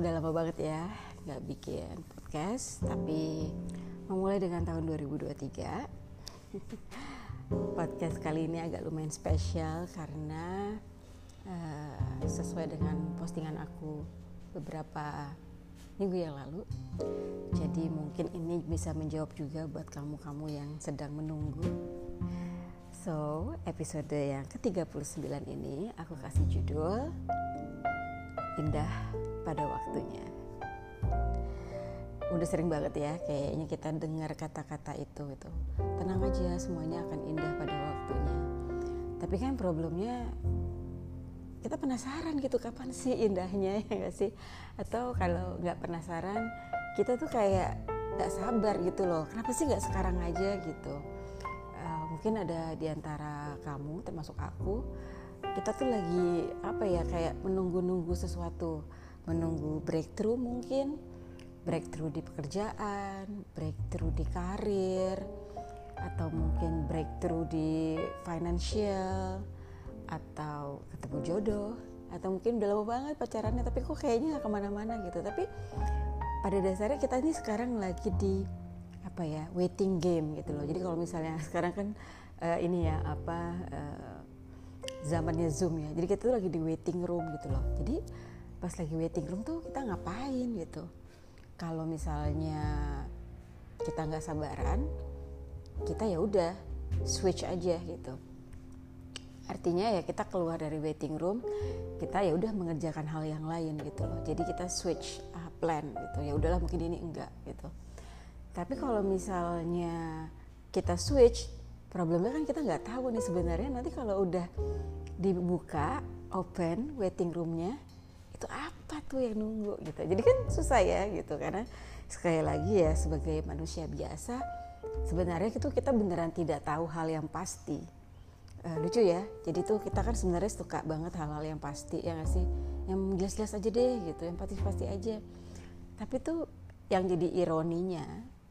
Sudah lama banget ya nggak bikin podcast, tapi memulai dengan tahun 2023. podcast kali ini agak lumayan spesial karena uh, sesuai dengan postingan aku beberapa minggu yang lalu. Jadi mungkin ini bisa menjawab juga buat kamu-kamu yang sedang menunggu. So, episode yang ke-39 ini aku kasih judul Indah pada waktunya. Udah sering banget ya kayaknya kita dengar kata-kata itu itu. Tenang aja semuanya akan indah pada waktunya. Tapi kan problemnya kita penasaran gitu kapan sih indahnya ya gak sih atau kalau nggak penasaran kita tuh kayak nggak sabar gitu loh kenapa sih nggak sekarang aja gitu uh, mungkin ada di antara kamu termasuk aku kita tuh lagi apa ya kayak menunggu-nunggu sesuatu menunggu breakthrough mungkin. Breakthrough di pekerjaan breakthrough di karir atau mungkin breakthrough di financial atau ketemu jodoh atau mungkin udah lama banget pacarannya tapi kok kayaknya nggak ke mana-mana gitu. Tapi pada dasarnya kita ini sekarang lagi di apa ya waiting game gitu loh. Jadi kalau misalnya sekarang kan uh, ini ya apa uh, zamannya zoom ya. Jadi kita tuh lagi di waiting room gitu loh. Jadi pas lagi waiting room tuh kita ngapain gitu. Kalau misalnya kita nggak sabaran kita ya udah switch aja gitu. Artinya ya kita keluar dari waiting room kita ya udah mengerjakan hal yang lain gitu loh. Jadi kita switch uh, plan gitu. Ya udahlah mungkin ini enggak gitu. Tapi kalau misalnya kita switch problemnya kan kita nggak tahu nih sebenarnya. Nanti kalau udah dibuka open waiting roomnya apa tuh yang nunggu gitu. Jadi kan susah ya gitu karena sekali lagi ya sebagai manusia biasa sebenarnya itu kita beneran tidak tahu hal yang pasti. Uh, lucu ya. Jadi tuh kita kan sebenarnya suka banget hal-hal yang pasti ya gak sih? Yang jelas-jelas aja deh gitu yang pasti-pasti aja. Tapi tuh yang jadi ironinya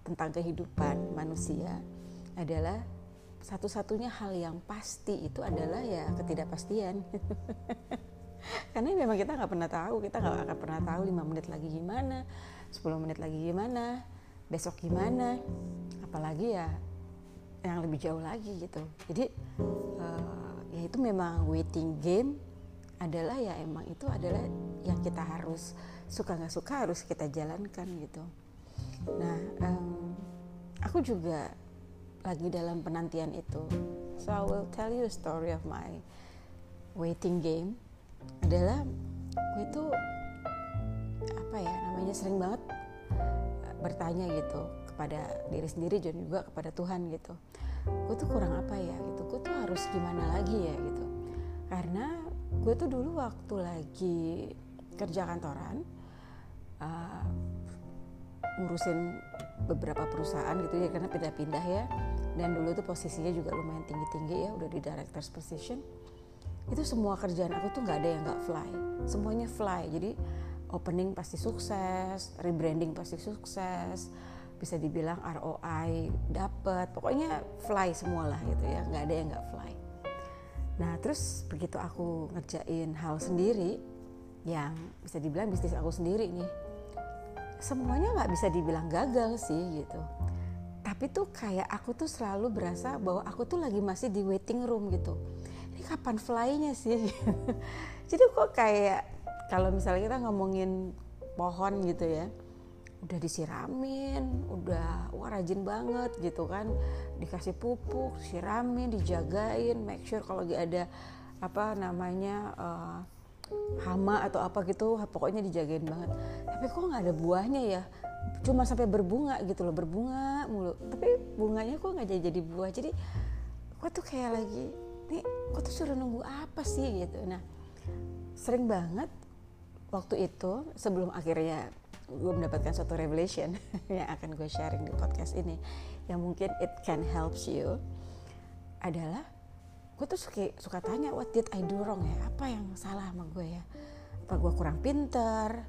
tentang kehidupan manusia adalah satu-satunya hal yang pasti itu adalah ya ketidakpastian karena memang kita nggak pernah tahu kita nggak akan pernah tahu lima menit lagi gimana 10 menit lagi gimana besok gimana. Apalagi ya yang lebih jauh lagi gitu. Jadi uh, ya itu memang waiting game adalah ya emang itu adalah yang kita harus suka nggak suka harus kita jalankan gitu. Nah um, aku juga lagi dalam penantian itu. So I will tell you a story of my waiting game adalah gue itu apa ya namanya sering banget bertanya gitu kepada diri sendiri dan juga kepada Tuhan gitu. Gue tuh kurang apa ya gitu gue tuh harus gimana lagi ya gitu. Karena gue tuh dulu waktu lagi kerja kantoran uh, ngurusin beberapa perusahaan gitu ya karena pindah-pindah ya. Dan dulu tuh posisinya juga lumayan tinggi-tinggi ya udah di director's position itu semua kerjaan aku tuh nggak ada yang nggak fly. Semuanya fly. Jadi opening pasti sukses rebranding pasti sukses bisa dibilang ROI dapat pokoknya fly semua lah gitu ya. Nggak ada yang nggak fly. Nah terus begitu aku ngerjain hal sendiri yang bisa dibilang bisnis aku sendiri nih semuanya nggak bisa dibilang gagal sih gitu. Tapi tuh kayak aku tuh selalu berasa bahwa aku tuh lagi masih di waiting room gitu ini kapan flynya sih jadi kok kayak kalau misalnya kita ngomongin pohon gitu ya udah disiramin, udah wah rajin banget gitu kan, dikasih pupuk, siramin, dijagain, make sure kalau lagi ada apa namanya uh, hama atau apa gitu, pokoknya dijagain banget. Tapi kok nggak ada buahnya ya? Cuma sampai berbunga gitu loh, berbunga mulu. Tapi bunganya kok nggak jadi jadi buah. Jadi kok tuh kayak lagi, nih kok tuh suruh nunggu apa sih? Gitu. Nah sering banget waktu itu sebelum akhirnya gue mendapatkan suatu revelation yang akan gue sharing di podcast ini yang mungkin it can help you adalah gue tuh suka, suka tanya what did I do wrong ya? Apa yang salah sama gue ya? Apa gue kurang pinter?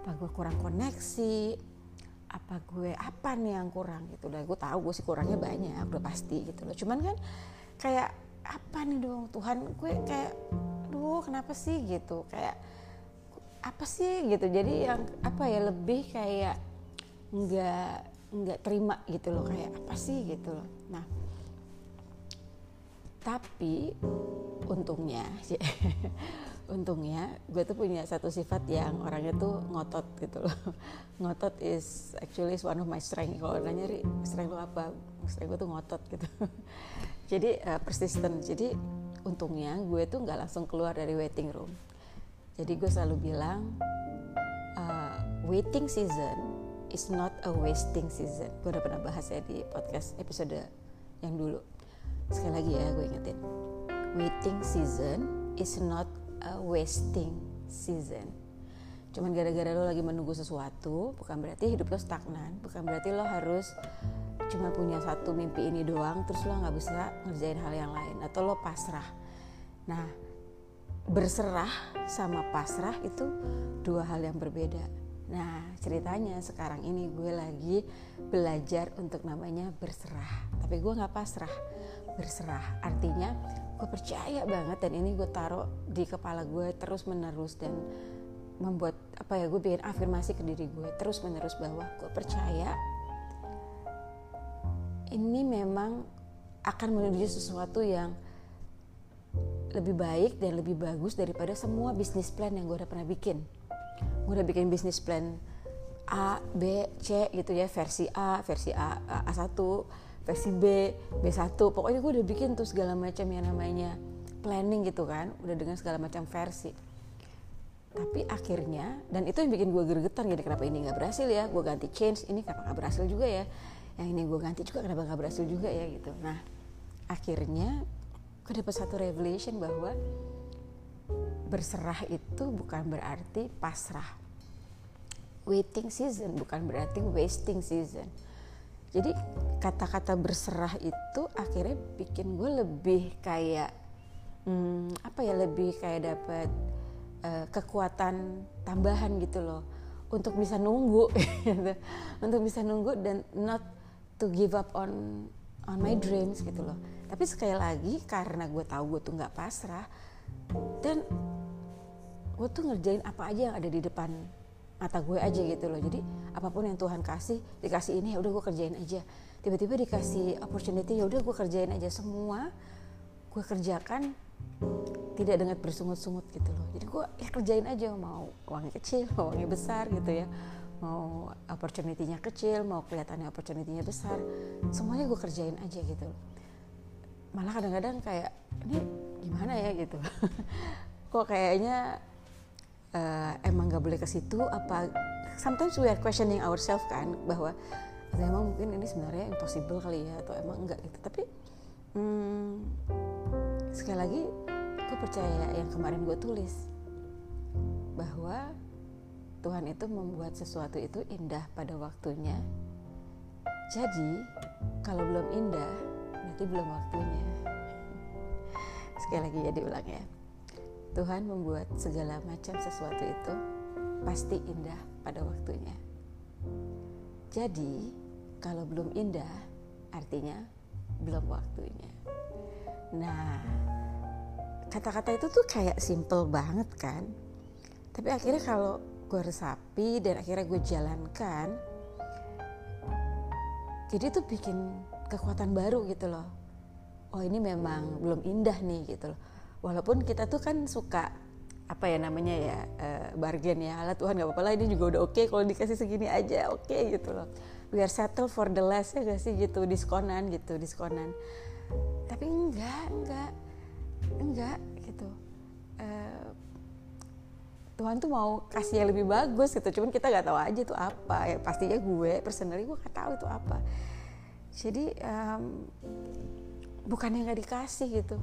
Apa gue kurang koneksi? Apa gue apa nih yang kurang? Gitu. Dan gue tahu gue sih kurangnya banyak udah pasti gitu loh. Cuman kan kayak apa nih dong? Tuhan gue kayak duh kenapa sih? Gitu. Kayak apa sih? Gitu. Jadi yang apa ya lebih kayak nggak nggak terima gitu loh. Kayak apa sih? Gitu loh. Nah tapi untungnya untungnya gue tuh punya satu sifat yang orangnya tuh ngotot gitu loh. Ngotot is actually is one of my strength. Kalau nanya nyari strength lo apa? Strength gue tuh ngotot gitu. Jadi uh, persistent. Jadi untungnya gue tuh nggak langsung keluar dari waiting room. Jadi gue selalu bilang uh, waiting season is not a wasting season. Gue udah pernah bahas ya di podcast episode yang dulu. Sekali lagi ya gue ingetin. Waiting season is not a wasting season. Cuman gara-gara lo lagi menunggu sesuatu, bukan berarti hidup lo stagnan, bukan berarti lo harus cuma punya satu mimpi ini doang, terus lo nggak bisa ngerjain hal yang lain, atau lo pasrah. Nah, berserah sama pasrah itu dua hal yang berbeda. Nah, ceritanya sekarang ini gue lagi belajar untuk namanya berserah. Tapi gue nggak pasrah. Berserah artinya gue percaya banget dan ini gue taruh di kepala gue terus menerus dan membuat apa ya gue bikin afirmasi ke diri gue terus menerus bahwa gue percaya ini memang akan menuju sesuatu yang lebih baik dan lebih bagus daripada semua bisnis plan yang gue udah pernah bikin. Gue udah bikin bisnis plan A, B, C gitu ya versi A, versi A, A1 versi B, B1 pokoknya gue udah bikin tuh segala macam yang namanya planning gitu kan. Udah dengan segala macam versi. Tapi akhirnya dan itu yang bikin gue gergetan gitu kenapa ini nggak berhasil ya? Gue ganti change ini kenapa nggak berhasil juga ya? Yang ini gue ganti juga kenapa nggak berhasil juga ya gitu. Nah akhirnya gue dapat satu revelation bahwa berserah itu bukan berarti pasrah. Waiting season bukan berarti wasting season jadi kata-kata berserah itu akhirnya bikin gue lebih kayak hmm, apa ya lebih kayak dapat uh, kekuatan tambahan gitu loh untuk bisa nunggu gitu. untuk bisa nunggu dan not to give up on on my dreams gitu loh tapi sekali lagi karena gue tahu gue tuh nggak pasrah dan gue tuh ngerjain apa aja yang ada di depan mata gue aja gitu loh. Jadi apa pun yang Tuhan kasih dikasih ini ya udah gue kerjain aja. Tiba-tiba dikasih opportunity ya udah gue kerjain aja. Semua gue kerjakan tidak dengan bersungut-sungut gitu loh. Jadi gue ya kerjain aja. Mau uangnya kecil mau uangnya besar gitu ya. Mau opportunity-nya kecil mau kelihatannya opportunity-nya besar. Semuanya gue kerjain aja gitu malah kadang-kadang kayak ini gimana ya? gitu. Kok kayaknya uh, emang gak boleh ke situ apa sometimes we are questioning ourselves kan bahwa emang mungkin ini sebenarnya impossible kali ya atau emang enggak gitu. Tapi hmm, sekali lagi gue percaya yang kemarin gue tulis bahwa Tuhan itu membuat sesuatu itu indah pada waktunya. Jadi kalau belum indah berarti belum waktunya. Sekali lagi ya diulang ya Tuhan membuat segala macam sesuatu itu pasti indah pada waktunya. Jadi, kalau belum indah, artinya belum waktunya. Nah, kata-kata itu tuh kayak simple banget kan. Tapi akhirnya kalau gue resapi dan akhirnya gue jalankan, jadi tuh bikin kekuatan baru gitu loh. Oh ini memang belum indah nih gitu loh walaupun kita tuh kan suka apa ya namanya ya uh, bargain ya Allah Tuhan nggak apa-apa lah ini juga udah oke okay, kalau dikasih segini aja oke okay, gitu loh. We are settle for the less ya gak sih gitu diskonan gitu diskonan. Tapi enggak enggak enggak gitu. Uh, Tuhan tuh mau kasih yang lebih bagus gitu. Cuman kita nggak tahu aja tuh apa. Ya pastinya gue personally gue nggak tahu itu apa. Jadi um, yang nggak dikasih gitu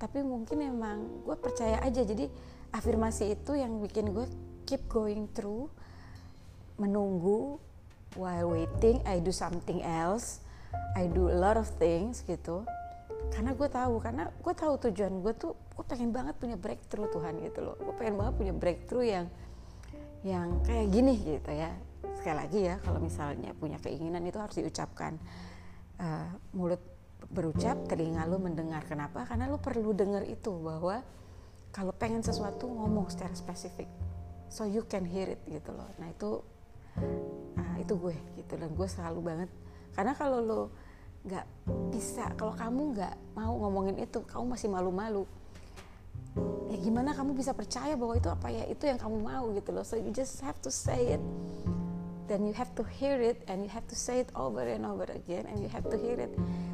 tapi mungkin emang gue percaya aja. Jadi afirmasi itu yang bikin gue keep going through menunggu while waiting I do something else I do a lot of things gitu. Karena gue tahu karena gue tahu tujuan gue tuh gue pengen banget punya breakthrough Tuhan gitu loh. Gue pengen banget punya breakthrough yang yang kayak gini gitu ya. Sekali lagi ya kalau misalnya punya keinginan itu harus diucapkan uh, mulut berucap telinga lu mendengar. Kenapa? Karena lu perlu dengar itu bahwa kalau pengen sesuatu ngomong secara spesifik. So you can hear it gitu loh. Nah itu uh, itu gue gitu. Dan gue selalu banget. Karena kalau lo nggak bisa kalau kamu nggak mau ngomongin itu kamu masih malu-malu. Ya gimana kamu bisa percaya bahwa itu apa ya? Itu yang kamu mau gitu loh. So you just have to say it. Then you have to hear it and you have to say it over and over again and you have to hear it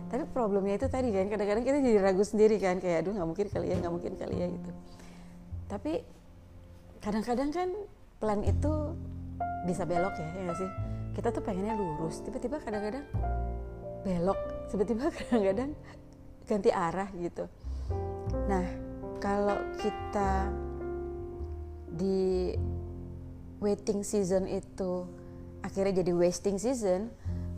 tapi problemnya itu tadi kan kadang-kadang kita jadi ragu sendiri kan kayak aduh nggak mungkin kali ya nggak mungkin kali ya gitu. Tapi kadang-kadang kan plan itu bisa belok ya ya sih? Kita tuh pengennya lurus tiba-tiba kadang-kadang belok tiba-tiba kadang-kadang ganti arah gitu. Nah kalau kita di waiting season itu akhirnya jadi wasting season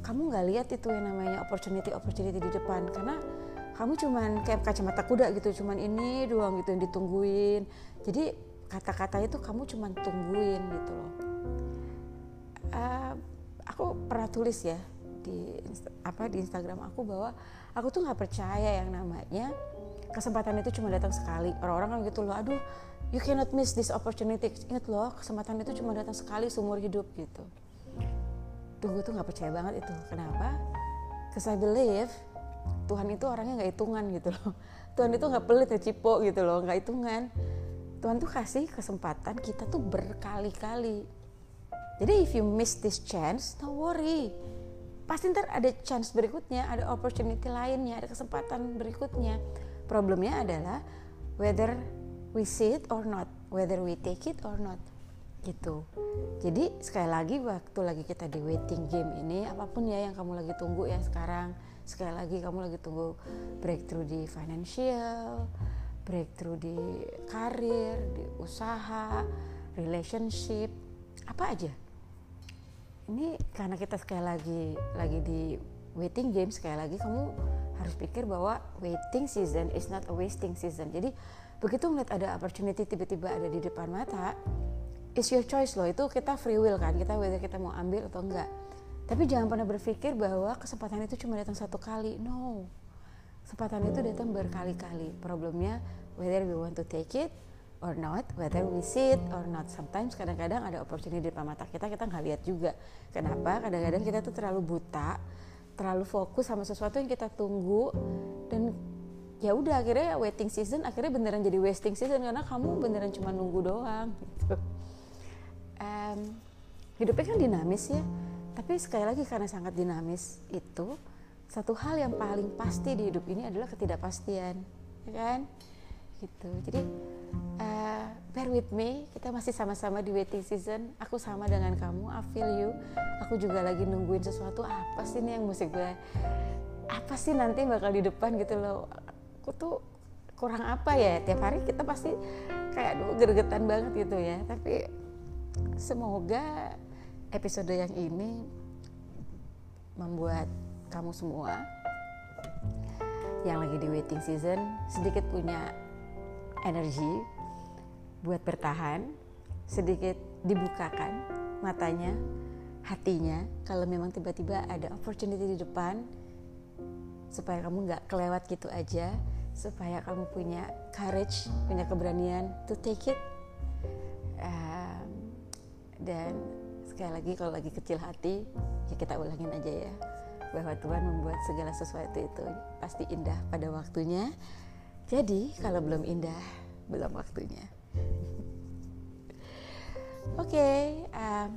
kamu nggak lihat itu yang namanya opportunity opportunity di depan. Karena kamu cuman kayak kacamata kuda gitu cuman ini doang gitu yang ditungguin. Jadi kata-kata itu kamu cuman tungguin gitu loh. Uh, aku pernah tulis ya di apa di Instagram aku bahwa aku tuh nggak percaya yang namanya kesempatan itu cuma datang sekali. Orang-orang kan gitu loh aduh you cannot miss this opportunity. Ingat loh kesempatan itu cuma datang sekali seumur hidup gitu tuh gue tuh nggak percaya banget itu. Kenapa? Because I believe Tuhan itu orangnya nggak hitungan gitu loh. Tuhan itu nggak pelit ya cipo gitu loh nggak hitungan. Tuhan tuh kasih kesempatan kita tuh berkali-kali. Jadi if you miss this chance no worry. Pasti ntar ada chance berikutnya ada opportunity lainnya ada kesempatan berikutnya. Problemnya adalah whether we see it or not whether we take it or not gitu. Jadi sekali lagi waktu lagi kita di waiting game ini apa pun ya yang kamu lagi tunggu ya sekarang sekali lagi kamu lagi tunggu breakthrough di financial breakthrough di karir di usaha relationship apa aja. Ini karena kita sekali lagi lagi di waiting game sekali lagi kamu harus pikir bahwa waiting season is not a wasting season. Jadi begitu melihat ada opportunity tiba-tiba ada di depan mata it's your choice loh. Itu kita free will kan? Kita whether kita mau ambil atau enggak. Tapi jangan pernah berpikir bahwa kesempatan itu cuma datang satu kali. No. Kesempatan itu datang berkali-kali. Problemnya whether we want to take it or not whether we see it or not. Sometimes kadang-kadang ada opportunity di depan mata kita kita nggak lihat juga. Kenapa? Kadang-kadang kita tuh terlalu buta terlalu fokus sama sesuatu yang kita tunggu dan ya udah akhirnya waiting season akhirnya beneran jadi wasting season karena kamu beneran cuma nunggu doang gitu um, hidupnya kan dinamis ya. Tapi sekali lagi karena sangat dinamis itu satu hal yang paling pasti di hidup ini adalah ketidakpastian ya kan? Gitu. Jadi uh, bear with me kita masih sama-sama di waiting season. Aku sama dengan kamu I feel you. Aku juga lagi nungguin sesuatu apa sih nih yang musik gue? Apa sih nanti bakal di depan gitu loh? Aku tuh kurang apa ya? Tiap hari kita pasti kayak aduh gergetan banget gitu ya. Tapi Semoga episode yang ini membuat kamu semua yang lagi di waiting season sedikit punya energi buat bertahan, sedikit dibukakan matanya, hatinya kalau memang tiba-tiba ada opportunity di depan supaya kamu nggak kelewat gitu aja, supaya kamu punya courage, punya keberanian to take it dan sekali lagi kalau lagi kecil hati ya kita ulangin aja ya bahwa Tuhan membuat segala sesuatu itu pasti indah pada waktunya. Jadi kalau belum indah belum waktunya. Oke okay, uh,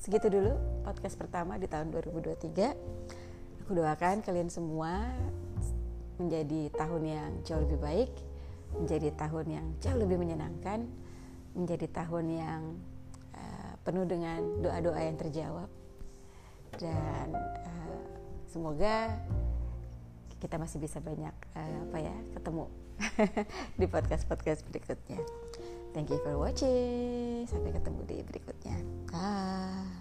segitu dulu podcast pertama di tahun 2023 aku doakan kalian semua menjadi tahun yang jauh lebih baik menjadi tahun yang jauh lebih menyenangkan menjadi tahun yang penuh dengan doa-doa yang terjawab dan uh, semoga kita masih bisa banyak uh, apa ya ketemu di podcast podcast berikutnya. Thank you for watching. Sampai ketemu di berikutnya. Bye.